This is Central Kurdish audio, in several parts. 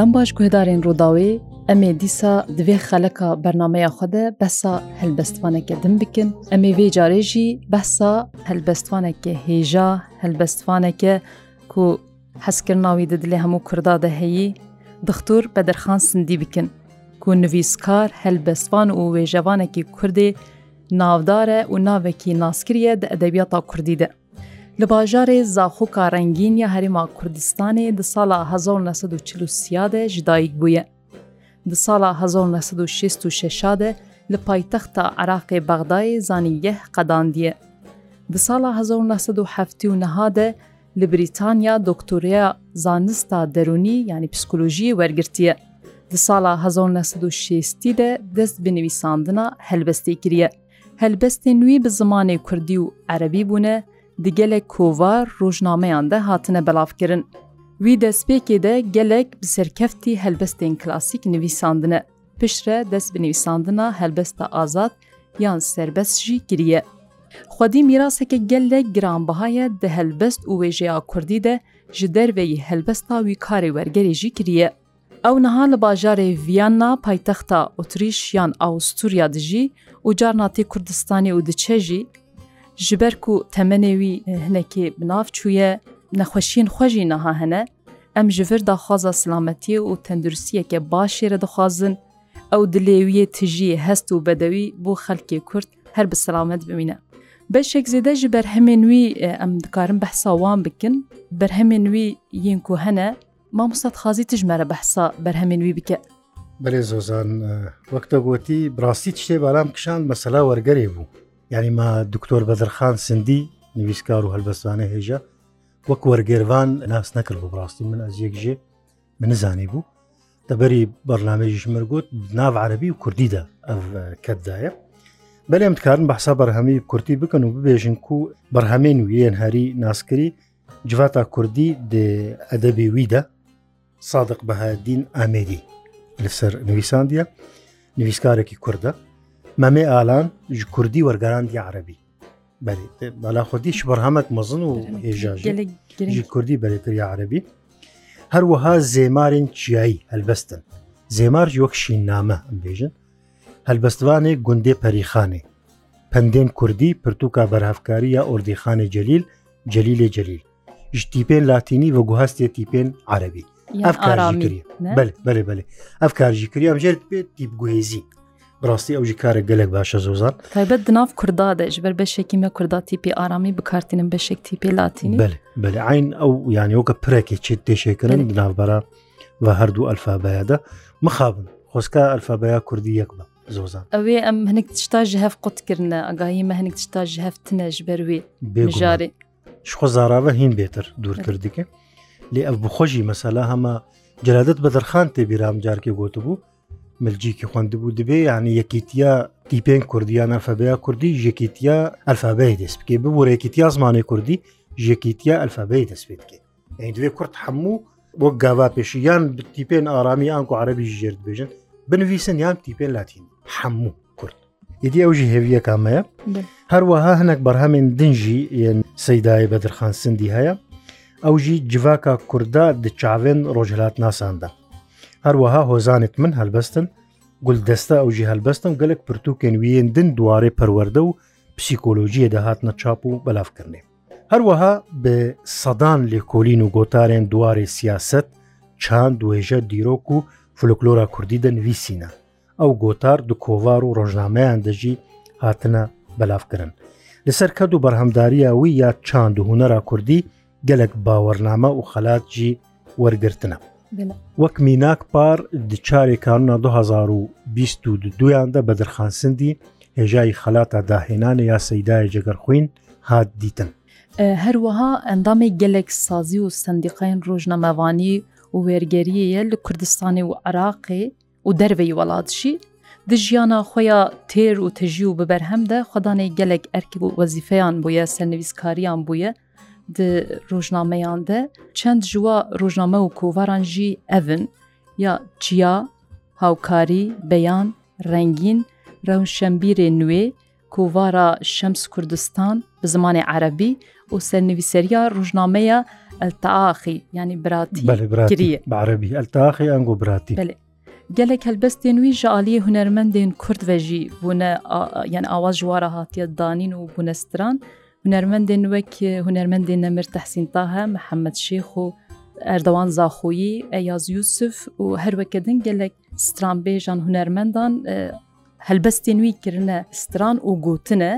دەم باش گوهدارên ڕووداوێ ئەمێ دیسا divê xeleka bernameya xwe de besa helbestvaneke din bikin Emê vê carê jî besa helbestvaneke hêja helbestvaneke ku hezkirna wî di dilê hemû Kurda de heyî dixtur bedirxan sindî bikin ku nivîskar helbestvan û wêjevanekî Kurdê navdar e û navekî naskiriye di edebiyata Kurdî de. Li bajarê Zaxoka rengîn ya Herêma Kurdistanê di sala 1940 de ji dayîk bûye. Di sala 1966 de li paytexta Iraqê Bexdayê zanî yeh qedandiye. Di sala 1970 de li Brîtanya doktoreya zanista derûnî yani psikolojiyê wergirtiye. Di sala 1960 de dest bi nivîsandina helbestê kiriye. Helbestên wî bi zimanê Kurdî û Erebî bûne, di gelek kovar rojnameyan de hatine belavkirin. Wî destpêkê de gelek bi serkeftî helbestên klasik nivîsandine, pişre dest bi nivîsandina helbesta azad yan serbest jî giriye. Xwedî mîraseke gelek giranbihaye di helbest û wêjeya Kurdî de ji derveyî helbesta wî karê wergerê jî kiriye. Ew niha li bajarê Vyanna paytexta Otriş yan Awstûrya dijî û Carnatê Kurdistanê û diçe jî ji ber ku temenê wî eh, hinekê binav çûye nexweşiyên xweşî neha hene em ji vir daxwaza silametiye û tendurstiyeke baş yere dixwazin ew dilêwiye tijiyê hest û bedewî bo xelkê Kurd her bi selamet bimîne. Beşek zêde ji berhemên wî eh, em dikarin behsa wan bikin berhemên wî yên ku hene mamostat xazî tij mere behsa berhemên wî bike. Berê zozan eh, wekta gotî brasî tiştê baram kişan mesela wergerê bû. یانیما دکتۆر بەدرخان سندی نوویستکار و هەلبەستانە هێژە وەک وەرگێوان ناس نەکرد بۆ بڕاستی من ئەز یەکژێ منزانی بوو دەبەری بەرنمەیژش مرگوت ناو عربی و کوردیدا ئەو کەتدایە بەلێم بکارن بەحسا بەرهەمی کورتی بکەن و ببێژن و بەرهەمێن و یەن هەری ناسکری جواتا کوردی ئەدەبی ویدا صادق بەهادین ئامێری لەسەر نوویساندیە نوویستکارێکی کووردە مەمێ ئالان ji کوردی وەرگەرانی عربی بەلا خودیش بەرهەمەک مەزن و هێژاژی کوردی بەرەکری عربی هەروەها زێمارین چیایی هەلبەستن زێمارج وەک شین نامە ئەمبێژن هەلبەستوانێ گوندێ پەریخانێ پندێن کوردی پرتوکا بەرهافکاری یا ئۆردیخانێ جلیل جلیلێ جلیل ژتیپێن لاتینی وە گوهاستێ تیپێن عربی ئەف کارژی کردی بەێ بەێ ئەف کارژی کردی ئەمژێت پێ تیبگوێزی بڕاستی ئەوژی کارە گەلێک باشە زۆزار تایبەت دناو کوردادەش بەر بەشێکی مە کورداتی پێ ئارامی بکارتینم بەشێکی پێلاتین بەێ عین ئەو یانیەوەکە پرێکێکی تێشێکردن دناوبەرە و هەردوو ئەلفابەیەدا مخابن خۆسکە ئەلفابەیە کوردی یەک بە زۆزان ئەوێ ئەم هەنێک تشتا ژ هەف قوتکردە ئەگایی مە هەنێک تشتا ژ هەفتنەش بەروێ بژارێ شخۆ زاراوە هین بێتر دوورکردیکە لێ ئەف بخۆشی مەسەلا هەمە جلادت بە دەرخان تێبیرام جارکێ گوتبوو ملجیکی خوندبوو دەبێ یعنی یەکیتیا تیپێن کوردیان ئەلفەبەیە کوردی ژێکیتیا ئەلفابەی دەست بکێ ببوو ڕێکیتیا زمانی کوردی ژێکیتیا ئەلفابەی دەست پێ بکێ ئەین دوێ کورت هەموو بۆ گاوا پێشیان تیپێن ئارامی ئانکو عربی ژێرد بێژن بنویسن یان تیپێن لاتین هەموو کورد ئیدی ئەوژی هێویە کامەیە هەروەها هەنک بەرهەمێن دنجی یەن سەیدای بەدرخان سندی هەیە ئەوژی جڤاکە کووردا دچاوێن ڕۆژهلات ناساندا هەروەها هۆزانێک من هەلبەستن گولدەستە ئەوژی هەلبەستم گەلک پرتوکێن وێندن دوارێ پەروەەردە و پسیکۆلۆژیە دەهاتنە چاپ و بەلافکردێ هەروەها بە سەدان لێکۆلین و گۆتارێن دوارێ سیاست چاند دوێژە دیرۆک و فلوکلۆرا کوردی دەنویسینە ئەو گۆتار دو کۆوار و ڕۆژنامەیان دەژی هاتنە بەلافکردن لەسەر کەد و بەرهەمداریەوەی یا چاند و هوەرا کوردی گەلک باوەڕنامە و خەلاتجی وەرگرتنە وەک میناک پار دچارێکانە 2022یاندا بە دەرخانسندی هێژایی خەلاتە داهێنانە یا سەیدایە جگەرخوین هات دیتن هەروەها ئەندامی گەلێک سازی و سندیقین ڕۆژنەمەوانی و وێرگەریەیە لە کوردستانی و عراقی و دەروەی وڵاتشی دژیانە خۆیان تێر و تژی و ببەرهەمدە خدانەی گەلێک ئەرکی و وەزیفەیان بووە سەرنویسکاریان بووە di rojnameyan de çend jiwa rojname û kovaran jî evin ya çiya, hawkarî, beyan, rengîn, rewşembîrê nuê, kovara Şems Kurdistan bi zimanê Erebî û sernivîseriya rojnameya eltaaxî yani biratî kiriye. Erebî eltaaxî engo biratî. Belê. gelek helbestên wî ji aliyê hunermendên Kurd ve jî bûne yan awaz ji wara hatiye danîn û bûnestiran هوەرمەندێن وەک هوەرمەندێن نەمر تەحسین تاهە محەممەد شێخ و ئەردەوان زاخۆیی ئەیاز یوسف و هەروەکە دن گەلێک سترانبێژان هوەرمەندان هەلبەستێن نوی کردنە ستران و گوتنە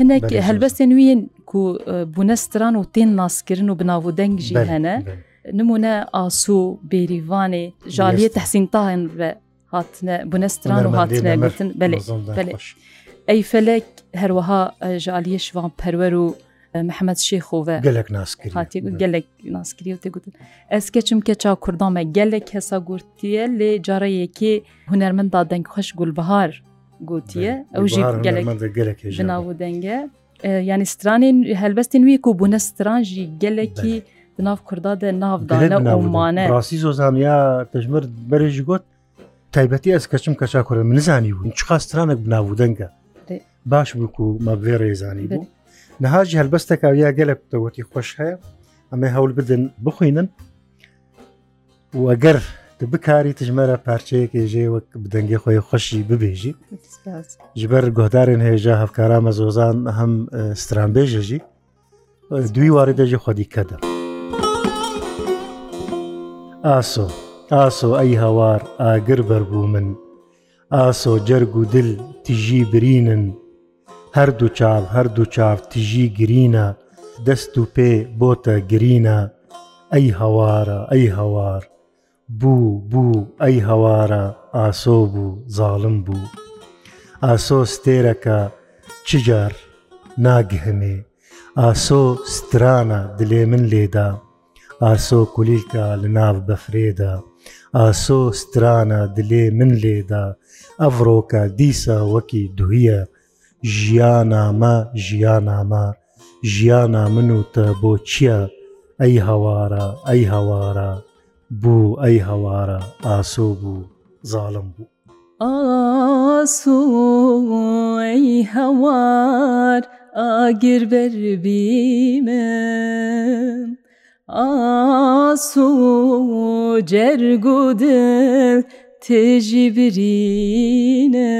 هەنێک هەلبەستێن نوین و بوونە ستران و تێن ناسکردن و بناو دەنگژی هەنە نمونە ئاسو بێریوانێ ژالیە تەحسین تاهن بە هاتنە بنە ستران و هاتنە گوتن بەێ بەێ. ئەی فەلک هەروەها ژالیە شوان پەروەەر و محەممەد شێخۆە گەلک ناسکرد گەلک ناسکری و تێگوتن ئەس کەچم کەچا کوردامە گەلک هەسا گورتیە لێ جارەیەکی هوەرمەندا دەنگ خۆش گولبهار گوتیە ئەو ژناو دەنگە یعنی سترانین هەلبەستین وی و بوونە سترانژی گەلێکی ناو کووردا دە ناودانەمانە ڕاستی زۆزانیا پژمر بەرێژی گوت تایبەتی ئەس کەچم کەچا کوورە منزانی بوون چ خاسترانێک بناو دەنگە باش بکو و مەبێ ڕێزانی بوو نەهاژی هەلبەستەکە یا گەلە دەوەتی خۆش هەیە ئەمە هەول بدن بخوێنن وەگەر بکاری تژمەرە پارچەیەکی ژێ وەک بدەنگی خۆی خۆشی ببێژی ژبەر گۆدارێن هێژە هەفکارا مەزۆزان هەم سترانبێژەژی دوی وارە دەژی خۆدی کەدا ئاسۆ ئاسۆ ئەی هەوار ئاگر بەربوو من ئاسۆ جەرگ و دل تیژی برینن هەردوو چاو هەردوو چاو تیژی گرینە دەست و پێ بۆتە گرینە ئەی هەوارە ئەی هەوار بوو بوو ئەی هەوارە ئاسۆ بوو زاڵم بوو ئاسۆ ستێرەکە چجار ناگهمێ ئاسۆ سترانە دلێ من لێدا ئاسۆ کولیلکە لە ناو بەفرێدا ئاسۆ سترانە دلێ من لێدا ئەڤڕۆکە دیسە وەکی دوویە ژیانامە ژیانامە ژیانا من و تە بۆ چییە ئەی هەوارە ئەی هەوارە بوو ئەی هەوارە ئاسۆ بوو زاڵم بوو ئاسۆ ئەی هەوار ئاگر بەربیمە ئاسۆ جەرگودل تێژی برینە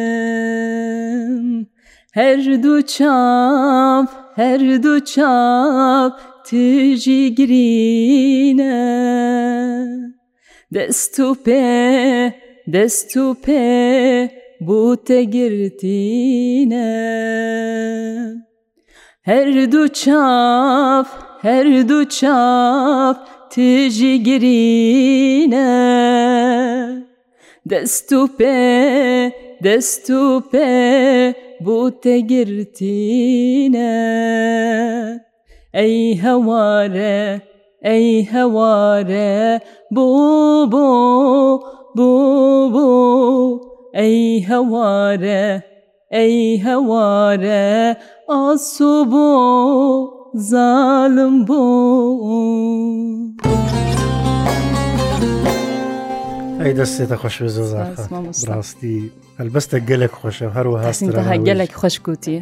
هەر دوو چاپ هەر دوو چاپ تژی گرینە دەست و پێ دەست و پێ بوتە گرتینە هەر دوو چاپ هەر دوو چاپ تژی گرینە دەست و پێ دەست و پێ بوتەگرتینە ئەی هەوارە ئەی هەوارە بۆ بۆ بۆ بۆ ئەی هەوارە ئەی هەوارە ئاسو بۆ زالم بۆ. ئەی دەستێتە خۆش ڕاستی هەلبەستە گەلێک خۆشە هەروەها گەلێک خۆشکوتی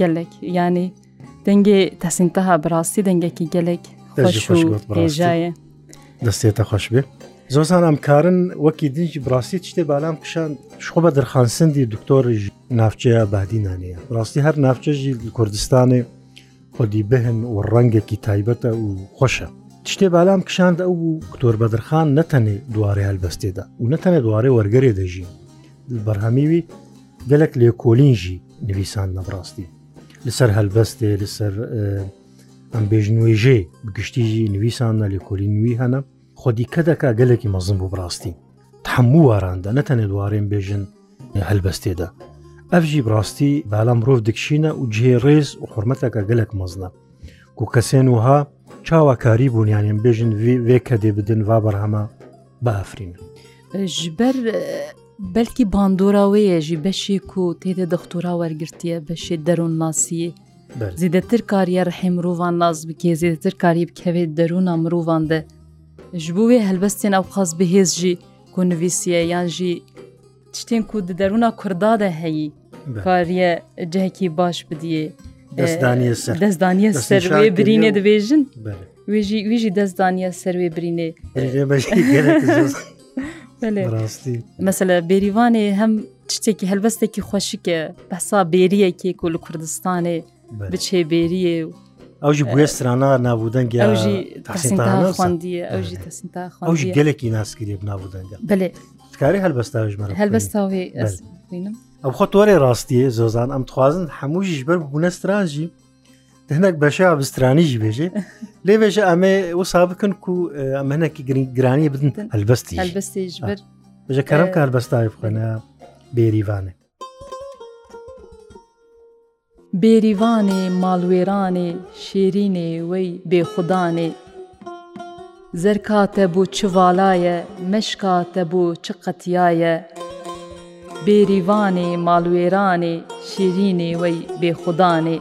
گەلێک ینی دەنگی تەسینتەها بڕاستی دەنگێکی گەلێک خۆشژایە دەستێتە خۆش بێ زۆزان ئەمکارن وەکی دنج بڕاستی شتێ بالام کشان شخۆ بە دەرخانسەندی دکتۆرژ ناوچەیە بادینانەیە ڕاستی هەر ناوچەژی کوردستانی خۆدی بهن و ڕەنگێکی تایبەتە و خۆشە تشتێ بالام کشاند ئەو بوو کتۆر بەدرخان نەتەنێ دوارێ هەلبەستێدا و نەتەنێ دوارێ وەرگەرێ دەژی بەرهەمیوی گەلک لێ کۆلینژی نویسان نەڕاستی لەسەر هەلبەستێ لەسەر ئەمبێژنوێژێ بگشتیژی نویسان نە لێ کۆلی نوی هەنە خۆدیکە دەکا گەلێکی مەزم بۆ بڕاستی هەموو واراندە نەتەنێ دوارێن بێژن هەلبەستێدا ئەفژی بڕاستی بالام مرۆڤ دکشینە و جێ ڕێز و حرمەتەکە گەلک مەزنە و کەسێن وها چاواکاری بوونیانیان بێژن وێ کە دێ بدن وا بەرهەمە بافرین ژبەر بەلکی باندۆراوەیە ژی بەشێک و تێدە دەختۆرا وەرگرتیە بەشێ دەروون ناسیە زیدەتر کاریە ڕحی مرۆڤان ناز بکێ زیدەتر کاری بکەوێت دەروونە مرۆڤان دە ji bo wê helbestên ew xas bi hêz jî ku nivîsiye yan jî tiştên ku di derûna Kurda de heyî kariye cehekî baş bidiye دەستدانە سەر برینێ دەبێژن وێژی ویژی دەستدانە سەروێ برینێ مەسەلە بێریوانێ هەم شتێکی هەلبەستێکی خۆشیکە بەسا بێریەکێک و لە کوردستانێ بچێ بێریە و ئەوژی بێسترانە نابوودەنگی ئەوژی گەلێکی ناسکری نابوودەنگە بێ تکاری هەلبەستاژمە هەلبەستاوی ئەم خۆ تۆرێ ڕاستیە زۆزان ئەم توازن هەمووشیش بەر بوونەسترانژی هەنێک بەشە بسترانیژی بێژێ لێ بێژە ئەمێ وسا بکەن و ئەمەەنێکی گرنگرانی بدن هەلبەستی بژە کەرم کار بەستای بخێنە بێریوانێ بێریوانێ ماڵوێرانێ شێرینێ وەی بێخودانێ زەرکاتە بۆ چ ڤالایە مەشکاتە بۆ چ قەتیایە بێریوانێ ماڵوێرانێ شیرینێ وەی بێخودانێ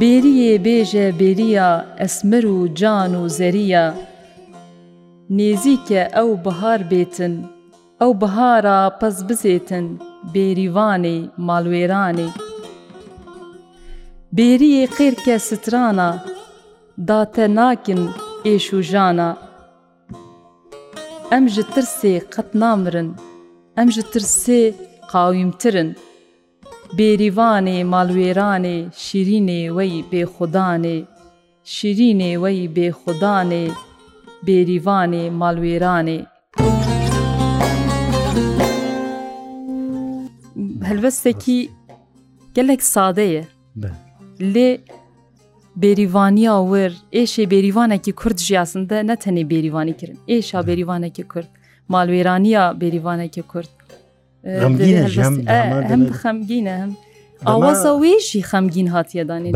بێریە بێژە بێریە ئەسمر و جان و زەریە نێزیکە ئەو بەهار بێتن ئەو بەهارە پەس بزێتن بێریوانێ ماڵوێرانێ بێریە قێرکە سترانە داتە ناکن ئێش و ژانە ئەم ji tirsê qet namrin ئەم ji تر سê qawîmtirin Bêrîvanê malwêranê şîrînê we yî bêxudanê şîrînê we yî bêxudanê bêrîvanê malwêranê helvestekî gelek sade ye lê bêrîvaniya wir êşê bêrîvanekî Kurd jiyasinde ne tenê bêrîvanî kirin êşa bêrîvanekî Kurd مالوێرانیە بێریوانێکی کورد هەم خەمگینە هەم ئاوازە وێژی خەمگین هاتیەدانی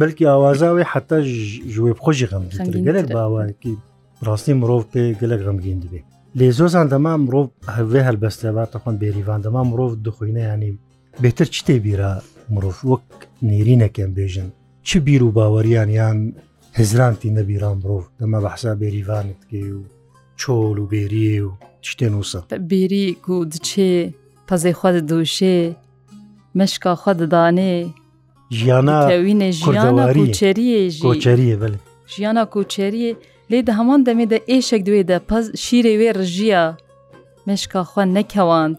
بلکی ئاوازاوی حتا ژێ خۆشی خەمگین گەلێک باواکی ڕاستی مرۆڤ پێ گەلک غەمگین دەبێت لێ زۆزان دەما مرۆڤ هەوێ هەلبەستەباتە خۆن بێریوان دەما مرۆڤ دخۆینەیانی بهتر چ تێبیرە مرۆڤ وەک نێرینەکەم بێژن چ بیر و باوەریان یان هزرانتی نەبیران مرۆڤ دەمە بەحسا بێریوانت کێ و چۆڵ و بێری و شتێن وسە بیری و دچێ پەزەی خوا دۆشێ مشکا خوا ددانێ ژیانەوینێ ژیانەواری کۆچەریە بڵێ ژیانە کۆچەریە لێ دە هەمان دەمێدە ئێشێک دوێدە پەز شیرێ وێ ڕژیە مشکا خوا نەکەواند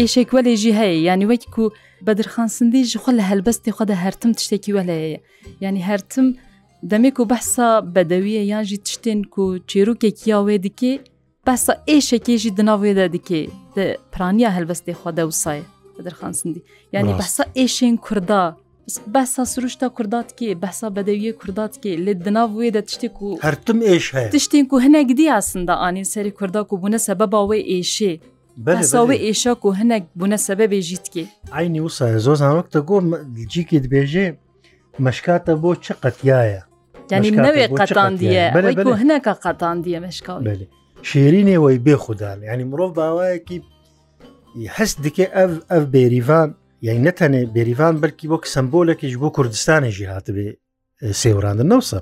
ئێشێک وەلێژی هەیە ینی وەک و بەدرخانسندی ژخوا لە هەلبەستی خۆدا هەرتم تشتێکی وەلەیە ینی هەرتم دەمێک و بەسا بەدەویە یانژی تشتێن و چێروکێکیاوێ دیکێ بەسا ئێشەکێژی دناوێدا دیکێ پرانیا هەلبەستێ خوا دەوسایە دەرخانسندی یعنی بەسا ئێشێن کووردا بەسا سروشتا کورداتکێ بەسا بەدەویە کورداتکێ لێ دناوێ دە تشتێک و هەرتم ئێش تشتێن و هەنێک دیاسندا ئانین سەری کورداک و بوونە سەبە باوێ ئێشێ بەساوێ ئێشە و هەنێک بوونە سەبە بێژیتکێ ئاینی وسە زۆ زانۆک دەگۆ جیکی دبێژێ مەشکاتە بۆ چ قەتیایە ینی نەوێ قەتان دیە هەنەکە قەتان دیە مشکاو شێرینەوەی بێخودان ینی مرۆڤ باوایەکی هەست دکێ ئەف ئەف بێریڤان یعنی نەتەنێ بێریڤان بەرکی بۆ سمبولەکیش بۆ کوردستانێکی هاتبێ سێوراندن نەوسە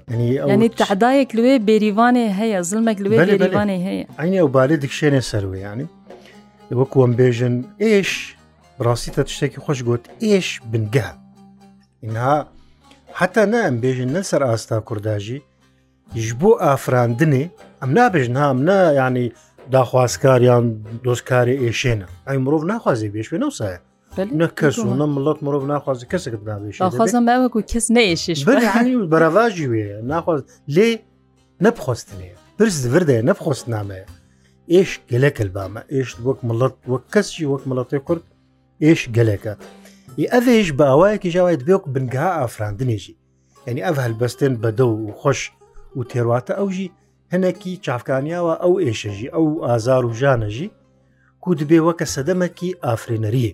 ینی تعدایەک لێ بێریوانێ هەیە زلمێک لێ بێریوانێ هەیە ئەین ئەو بالێ دکشێنێ سەرویانی وەکوم بێژن ئێش ڕاستی تە تشتێکی خۆش گوت ئێش بنگە اینها حتا نە ئەم بێژن نە سەر ئاستا کورداژی ژ بۆ ئافراندنێ ئەم نابێژن هام نە ینی داخوازکاریان دۆستکاری ئێشێنە ئەی مرۆڤ ناخوازی بێشێنە وسایە نە کەس و نە مڵەت مرۆڤ ناخوازی کەسێک نابێشخوازم باوەکو کەس نەیشش بەرەواژی وێ ناخواز لێ نەبخۆستنێ برز بردەیە نەبخۆست نامەیە ئێش گەلەکەل بامە ئێش وەک مڵەت وەک کەسی وەک مڵەتی کورد ئێش گەلەکە ئەڤێش باوایەکی ژاوایت بێک بنگها ئافراندنێژی ئەنی ئەف هەلبەستێن بەدە و خۆش و تێڕاتە ئەوژی هەنەکی چافکانیاوە ئەو ئێشەژی ئەو ئازار و ژانەژی کو دبێ وەکە سەدەمەکی ئافرێنەریە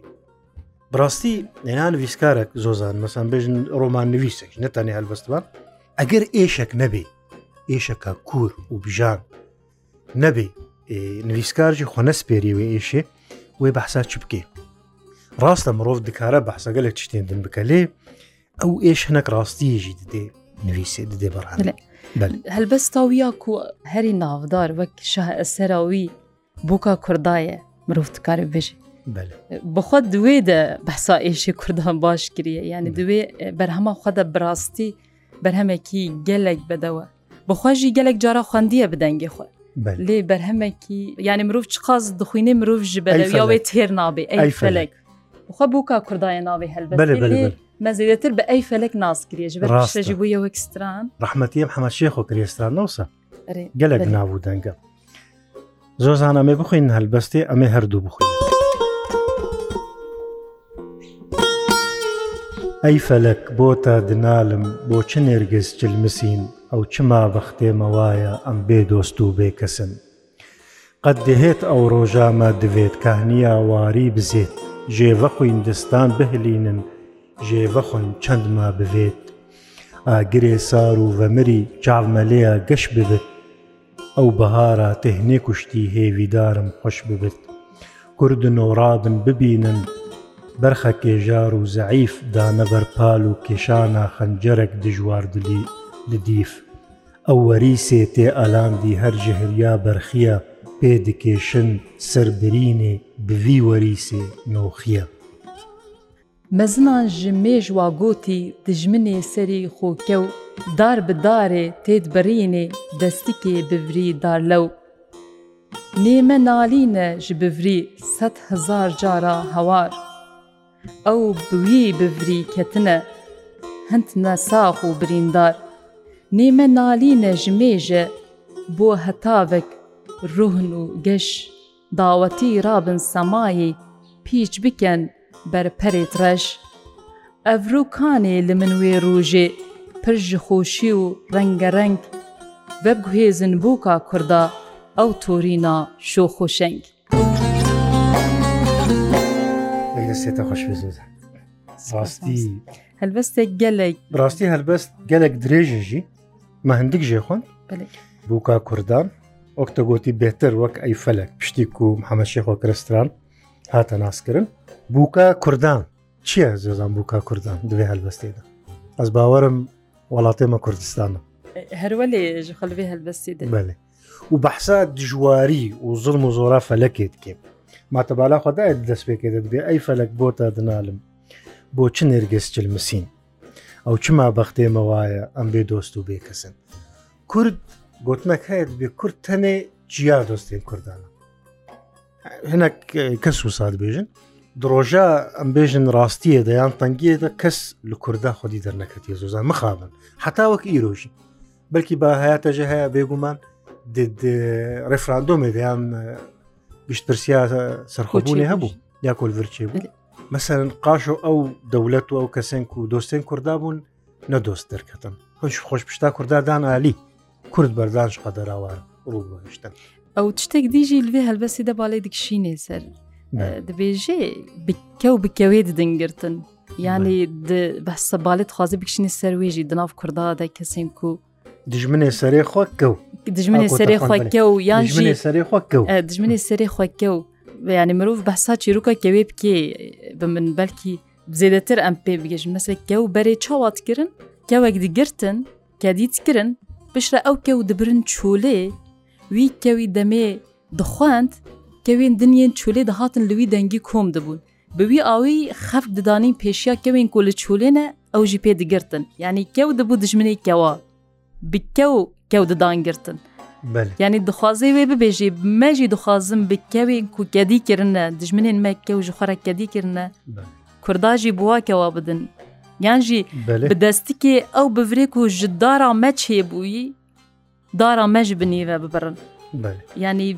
بڕاستی نێنان ویسکارێک زۆزان مەسان بێژن ڕۆمان نوویسێک نەتانی هەلبەستوان ئەگەر ئێشێک نەبێ ئێشەکە کوور و بژان نەبێ نویسکارژی خۆنە سپێریوە ئێشێ وێ بەحسا چ بکەێ ڕاستە مرۆڤ دکارە بەحسەگە لە چتێندن بکە لێ ئەو ئێش هەنەک ڕاستیژی دێ نوویسێ دێ بەڕ هەلبەستاویە کو هەری ناودار وەک شە ئەسەراوی بووکە کوردایە مرۆڤ دکارە بێژی بخوا دوێ دە بەسا ئێشی کوردان باش کریە یعنی دوێ بەرهەما خودە براستی بەرهەمێکی گەلێک بدەوە بخواژی گەلێک جارە خوندیە بدەنگی خۆ لێ بەرهەمێکی یعنی مرۆڤ چقاز دخوینێ مرۆڤ ژ بەلەویاوێ تێر نابێ ئەی فەلێک خوا بووکە کوردایە ناوی هەلبەر مەزیدەتر بە ئەی فەلک ناسکرێژ بەڕاستەژی بوو یەوەکستران ڕحمەتی ئەم حەمەشیە خۆ کرێستران نووسە گەلک نابوو دەنگە زۆر زان ئەمێ بخوین هەلبەستی ئەمێ هەردوو بخوین ئەی فەلک بۆ تا دنالم بۆ چ نێرگز جلمسین ئەو چما بەختێمەوایە ئەم بێ دۆست و بێکەسن قەت دەهێت ئەو ڕۆژامە دەوێت کاهنیە واری بزێت ژێوە خویندستان بهلینن ژێوە خۆین چەندما بوێت ئاگرێ سار و ڤەمەری چاڵمەلەیە گەش ببت ئەو بەهارە تهنێ کوشتی هێویدارم خۆش ببت کورد نۆڕابن ببینن بەرخە کێژار و زەعیف دانەبەر پال و کێشانە خەنجەرێک دژوار دلی لدیف ئەو وەری سێتێ ئەلاندی هەر ژهریا بەرخیە پێدکێشن سربرینێ بوی وەریسێ نۆخیە. مەزنان ji مێژ وا گوتی دژمنێ سەری خۆکە و دار bidarê têd berînê destikê bivrî darlew. Nême nalîne ji bivrî sed hezar cara hewar. Ew bi wî bivrî ketine, hind nesax û birîndar. Nême nalîne ji mêje بۆ hetavek ڕوهن و گەش داوەتی رابن سەمایی پیچ بکەن بەرپەرێت ڕەش ئەڤروکانێ لە من وێ ڕۆژێ پرژ خۆشی و ڕەنگەڕەنگ وەبگوهێزن بووکە کووردا ئەو تۆرینا شۆخۆشەنگ دەستێتە خۆشوێزان ڕاستی هەلبەستێک گەلێک ڕاستی هەلبەست گەلێک درێژێژی مە هەندێک ژێخۆن بووکە کوردان ئۆکتەگۆتی بهتر وەک ئەی فەلک پشتی و هەمەشی خۆکرستران هاتە ناسکردن بووکە کوردان چییە زێزان بووکە کوردان دوێ هەلبەستێدا ئەس باوەرم وڵاتێمە کوردستانە هەروە لێژ خەلوێ هەلبەستی بێ و بەحسا دژواری و زڵم و زۆرا فەلەکێت کێب ماتە بالا خدای دەست پێکێتت بێ ئەی فەلک بۆ تا دنالم بۆ چ نێرگەس چلمسین ئەو چما بەختێمە وایە ئەم بێ دۆست و بێکەسن کورد گوتمەک هەیە بێ کورد تەنێ جیا دۆستین کوردانە هەنە کەس و سات بێژن درۆژە ئەمبێژن ڕاستیە دەیان تەنگیەدە کەس لە کووردا خودی دەرنەکەتی زۆزان مخابن حتاوەک ئیرۆژی بەلکی با هەیەتەژە هەیە بێگومان ڕێفراندۆمێ دەیان گشتپرسیا سەرخۆبوونی هەبوو یا کۆلڤرچێ بوو مەسەرن قاش و ئەو دەولەت و ئەو کەسێن و دۆستێن کووردا بوون نەدۆست دەرکەتن خۆش خۆش پشتا کووردا دان عالی کورد بەردان قەدەراوان ڕووگەشتن ئەو شتێک دیژی لێ هەلبەسی دەباڵێ دکشینێ سەر دەبێژێ بکە و بکەوێت دەنگرتن یانی بە سەباڵێت خوازی بکشینی سەروێژی دناو کوردادا کەسێک و دژمنێ سەرێ خۆکە و دژمنێ سەرێ خۆکە و یان سەرێ خۆکە و دژمنێ سەرێ خۆکە و ینی مرۆڤ بەسا چیرروکە کەوێ بکێ بە من بەلکی زێدەتر ئەم پێ بگەژم مەسە کە و بەرێ چاواتکردن کەوەک دیگرتن کە دیتکردن پشرە ئەو کەو دەبرن چولێ وی کەوی دەمێ دخواند کەوێن دنیێن چولێ دەهاتن لەوی دەنگی کۆم دەبوون بەوی ئاوی خەف ددانین پێشیا کەوێن کۆ لە چولێنە ئەو ژی پێ دەگرتن یعنی کەو دەبوو دژمنی کەوە بکە و کەو ددانگرتن یعنی دخوازی وێ ببێژێ مەژی دخوازم بکەوێن کوکەدی کردنە دژمنێن مەکە و ژخۆرە کەدی کردنە کورداژی بواکەوا بدن یانژی بدەستیکێ ئەو بڤێک و ji dara me çêbûyî dara me ji binîve bibirin yanî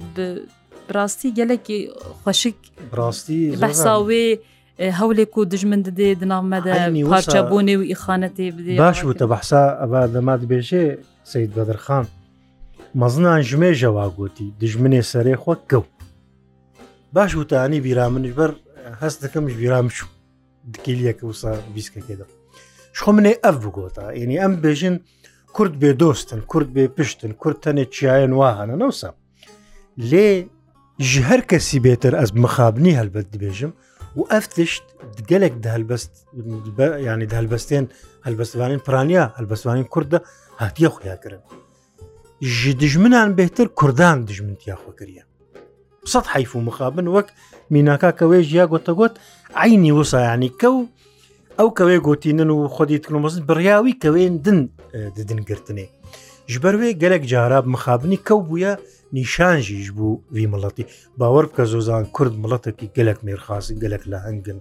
rastî gelekî xweşik rastî behsa wê hewlê ku dijmin didê di nav me de parçebûnê û îxanetê bidê baş bû te behsa ev demat dibêje Seyid Bedirxan mezinan ji mê jewa gotî dijminê serê xwe kew baş û te anî bîra min ji ber hest dikim ji bîra min çû دکیلەکە وسا بیستکەکێدا شخۆ منێ ئەف بگۆتا ینی ئەم بێژن کورد بێ دۆستن کورد بێ پشتن کورد تەنێ چیاەن واهانە نەوسا لێ ji her kesî bêtir ez mixabnî helbet dibêjim û ev tişt gelek de helbest yanî de helbestên helbestvanên piraniya helbestvanên Kurd de hatiye xuya kirin. Ji dijminan bêhtir Kurdan dijmintiya xwekiriye. Sed heyf û mixabin wek mînaka kewê jiya gotegot عینی وسایانی کە و ئەو کەوێ گوتینن و خودی تکلمەزن بڕیاوی کەوێن دن ددنگرتنێ ژبەروێ گەلێک جاراب مخابنی کەو بووە نیشانژیش بوو وی مڵەتی باوە بکە زۆزان کورد مڵەتێکی گەلک مێرخاسی گەلک لە هەنگن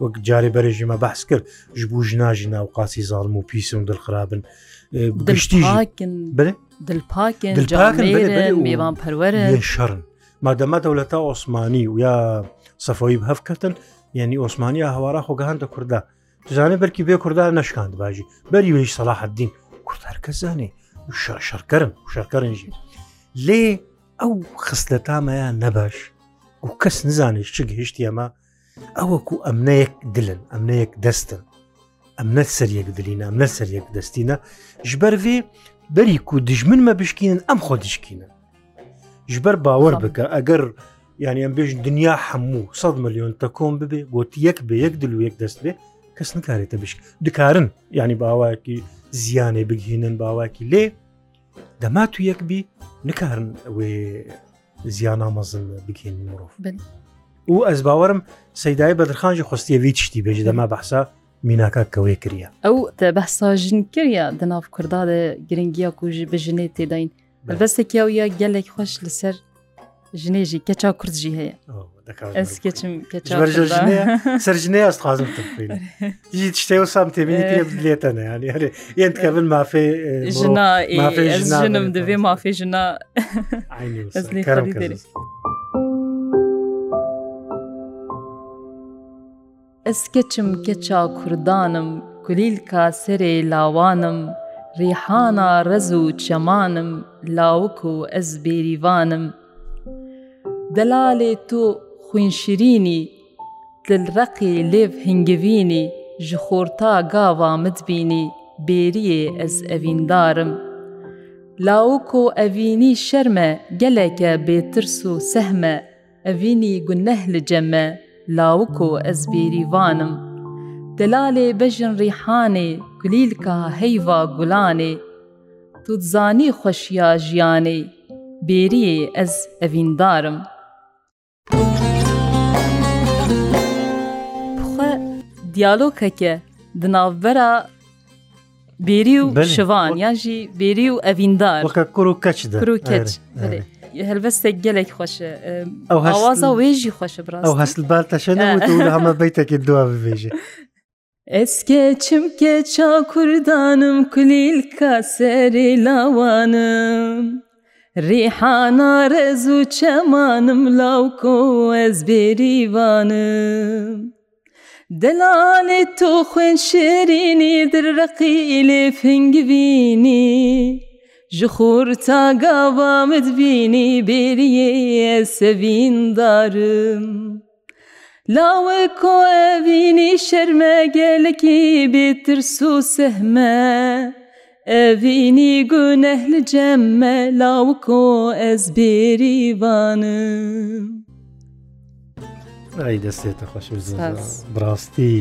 وەک جارێ بەرەژیمە بەس کرد ژبوو ژناژی ناوقاسی زالم و پیسم دڵخرابن گشتی دڵپاکن شەرن مادەمە دەولەتە ئۆسمانی و یا سەفەوەی هەفکەتن یعنی ئۆسمانی هەوارە خۆگەهاندە کووردا دزانێ بەرکی بێ کوردار نشکاند باشی بەری وێش سەلاحدین کوردار کە زانێ شەرکەرم شەرکەرنجی لێ ئەو خستە تامەیە نەباش و کەس نزانێت چ گەهشتی ئەمە ئەوەکو ئەمنەیەک دلن ئەمنەیەک دەستن ئەمنە سەرەک دلینە ئەمنە سەرەک دەستینە ژبەرێ بەری و دژمن مە بشکینن ئەم خۆ دشکینە ژبەر باوەڕ بکە ئەگەر یعنی ئەم بێژ دنیا هەموو 100 ملیۆن تە کۆم ببێ گوت یەک بە یەک دل و یەک دەست بێ کەس نکارێتە بش دکارن ینی باواکی زیانێ بگهێنن باواکی لێ دەما تو یەک بی نکارن وێ زیان ئامەزن بکەین مرۆڤ و ئەس باوەرم سەدای بەدرخانجی خستیەوی تشتی بێژ دەما بەحسا میناکە کەوێ کریە ئەو تە بەساژن کردە دەناو کوردادە گرنگیا کوژ بژنێ تێداین بەستێکیا و یا گەلێک خۆش لەسەر ژنێژی کەچا کورتژی هەیە سەرژنێ ئەستخوازم بین شتێ و سام تێبینی لێتەنە ینی هەرێ یەن کە بن مافێ ژنم دەوێ مافێ ژنا Ez keçim keça kurdanım, kulîlka serê lawanım, rîhana rez û çemanım, lawik û ez bêrîvanım, دەلالێ تۆ خوێنشرینی دلڕقی لێv هنگوینی ji xorta gava midbînî bêriyê ez evîndarim. Lawko evînî şerme geleke bêtirs û sehme, evînî gunneh li ceme, lawko ez bêrîvanim. Delalê bejin rîhanê kulîlka heyva gulanê, Tu zanî xweşiya jiyanê, bêriyê ez evîndarim.'' دیالۆکەکە دناوبەرە بێری و شوان یانژی بێری و ئەڤیندار کوڕ و کەچ کەچ هەلبەستێک گەلێک خۆشە ئەووازە وێژی خۆشە برا ئەو هەستبار تەشە هەمە بیتێکی دوا بێژێ. Eske çimke çakurdanım kulilka seri lavanım Rihana rezu çemanım lavko ez berivanım دەلانێ تۆ خوێن شێرینی دررەقی ئیلێ فنگبینی ji xûr ta gava midbînî bêriye sevîn darim Lawe ko evînî şerme gelekî bêtir su sehme Evînî guneh li cemme law ko ez bêrîvanim ئای دەستێتە خۆش بڕاستی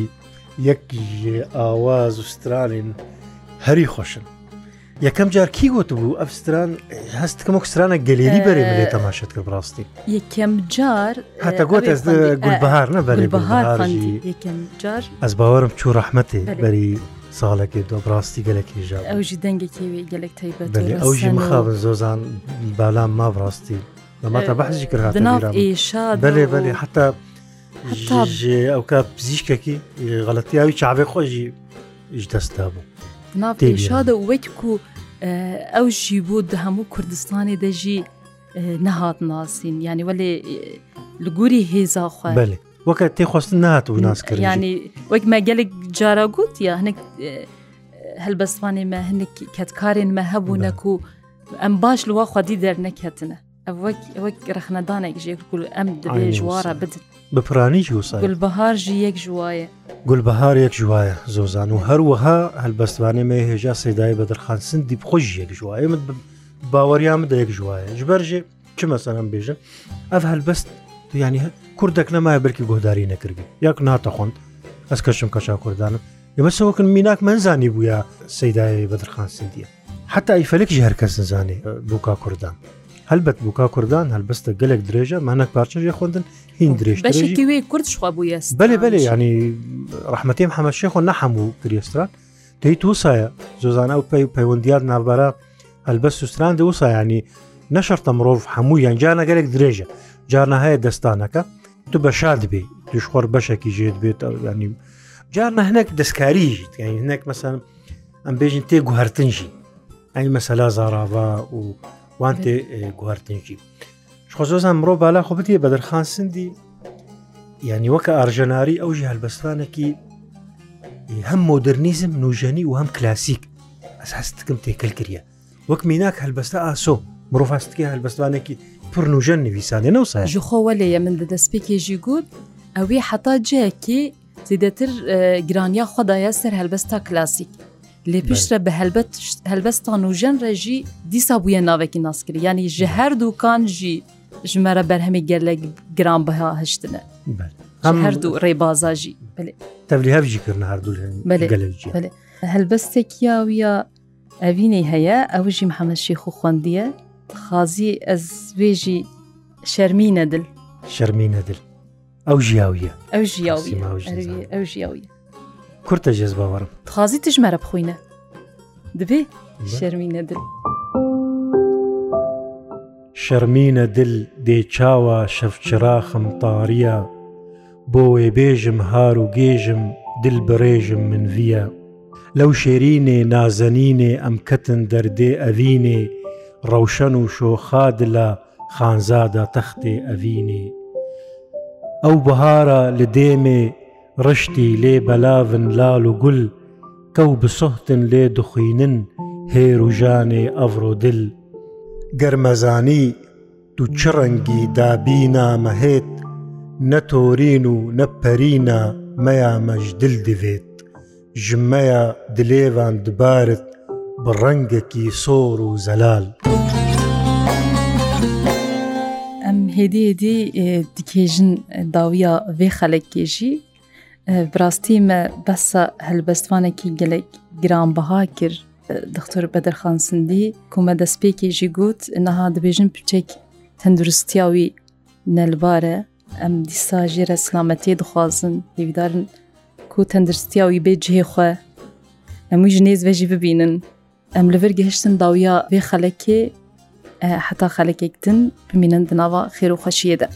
یەکی ئاواز و سترانین هەری خۆشن یەکەم جار کی گوت بوو ئەفستران هەستکەمە کوسترانە گەلێری بەرێ بێت تەماشت کە بڕاستی یەکەم جار هەتا گوت ئەس گولبهار نە بەری جار ئەس باوەرم چوو ڕەحمەتێ بەری ساڵێکی دۆ بڕاستی گەلێکی ژا ئەوژی دەنگێکی گەلێک تایبەت ئەوژی مخابن زۆزان بالام ما بڕاستی لەماتە بەحزی کرد بەێ بەێ حتا ئەو کا پزیشکەکی غەڵەتیاوی چاوێ خۆشی ئیش دەستا بوو ناپێشادە وەک و ئەو ژی بوو دە هەموو کوردستانی دەژی نەهات ناسین یعنی وەێ لە گووری هێزا خوێ وەکە تێخواستن نات و ناسکرد ینی وەک مەگەلێک جارا گوت یا هەنێک هەلبەستوانێ مە هەندێک کەتکارێن مە هەبوو نەکو ئەم باش لوا خودی دەرنەکەتنە ئەو وەک رەخنەدانێک ژێک ئەم دێ ژوارە بدن بپرانی جووسە گلبەهار ژی یەک ژوایە گلبەهار یەک ژوایە زۆزان و هەروەها هەلبەستوانێ مێ هێژا سێدای بە دەرخانسن دی بخۆش یەک ژوایە من باوەریان بدە یەک ژوایە ژبەرژێ چ مەسەرم بێژن ئەف هەلبەست ینی کوردەک نەمایە بەرکی گۆداری نەکردی یاک ناتەخۆند ئەس کەشم کەشا کوردانم ئێمەسەوەکن میناک منزانی بووە سەیدای بەدرخان سندیە حتا ئیفەلێکی هەرکەس نزانێ بووکا کوردان هەلبەت بووکە کوردان هەلبەستە گەلێک درێژە مانەک پارچەژێ خوندن هین درێژ کوردشخوا بووە بەێ بەێ ینی ڕحمەتیم هەمەشێخۆ نەحەموو کریێستران دەی تووسایە زۆزانە و پێی پەیوەندیات نابارە هەلبەست سوستران دەوسایانی نەشەرتە مرۆڤ هەموو یانجانە گەلێک درێژە جارنەهەیە دەستانەکە تو بە شاد بێ دشخۆر بەشێکی ژێت بێت ینی جارنە هەنێک دەستکاریژیت هەنێک مەسەن ئەم بێژین تێ گوهرتنجی ئەی مەسەلا زاراوا و وان تێ گواردنجی خۆزۆزان مرۆ بالا خۆبتیە بە دەرخان سندی ینی وەکە ئارژەناری ئەو ژ هەلبەستانێکی هەم مۆدررنیزم نوژەنی و هەم کلاسیک ئەساستکم تێکل کردە وەک میناک هەلبەستە ئاسۆ مرۆڤاستکی هەلبەستانێکی پر نوژەن نویسانێ نەوسە ژخۆوە لێە من دەدەستپێکێژی گوت ئەوی حتا جەیەکی زیدەتر گرانیا خۆدایە سەر هەلبەستا کلاسیک لێ پیشرە بە هەلبەت هەلبەستان و ژەن ڕێژی دیسا بووە ناوێکی ناسکری ینی ژە هەردووکان ژی ژمارە بەرهەمی گەلێک گران بەها هەشتنە هەردوو ڕێبازاژی تەبلی هەفجی کردن هەردوو هەلبەستێکیا وە ئەوینەی هەیە ئەوژی محەمەشی خو خوندیە خازی ئەس وێژی شەرمی نەدل شەرمی نەدل ئەو ژیاویە ئەو ژیاوی ئەو ژیاویە کورتە ژێز باوەڕم تخوازی تژمەرە بخوینە دبێ شەرمینە دل شەرمینە دل دێچاوە شەفچراخم تاریە بۆ وێبێژم هار و گێژم دل بڕێژم منڤە لەو شێرینێ نازەنینێ ئەم کەتن دەردێ ئەڤینێ ڕەوشەن و شۆخاد لە خانزادا تەختێ ئەڤینێ ئەو بەهارە لە دێمێ ڕشتی لێ بەلاون لال و گول کەو بسوختن لێ دخینن هێر و ژانێ ئەڤڕۆ دل گەرمەزانی دوو چ ڕەنگی دابینا مەهێت نەتۆرین و نەپەرینە مەیامەش دل دەوێت ژمەیە دلێوان دبارت بە ڕەنگەکی سۆر و زەلال. ئەم هێدیێدی دکێژن داویە وێ خەلەکێژی براستیمە بەسە هەلبەستوانێکی گەلێک گرانبەها کرد دختر بەدەرخانسندی کومە دەستپێکێکی گوت نەها دەبێژن پچێک تەندروستیاوی نەلبارە ئەم دیسا ژێرە سلامەتی دخوازن هیویدارن کو تەندروستیاوی بێجێخوا هەمووی ژنێز بەژی ببینن ئەم لەبەر گەهشتن داویا بێ خەلەکێ حتا خەلەکێکتن بمینن دناوا خێر و خەشیەدە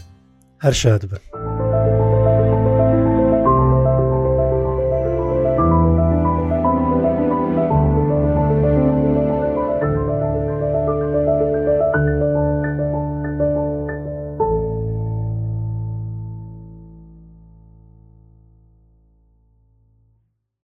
هەر شاد بن.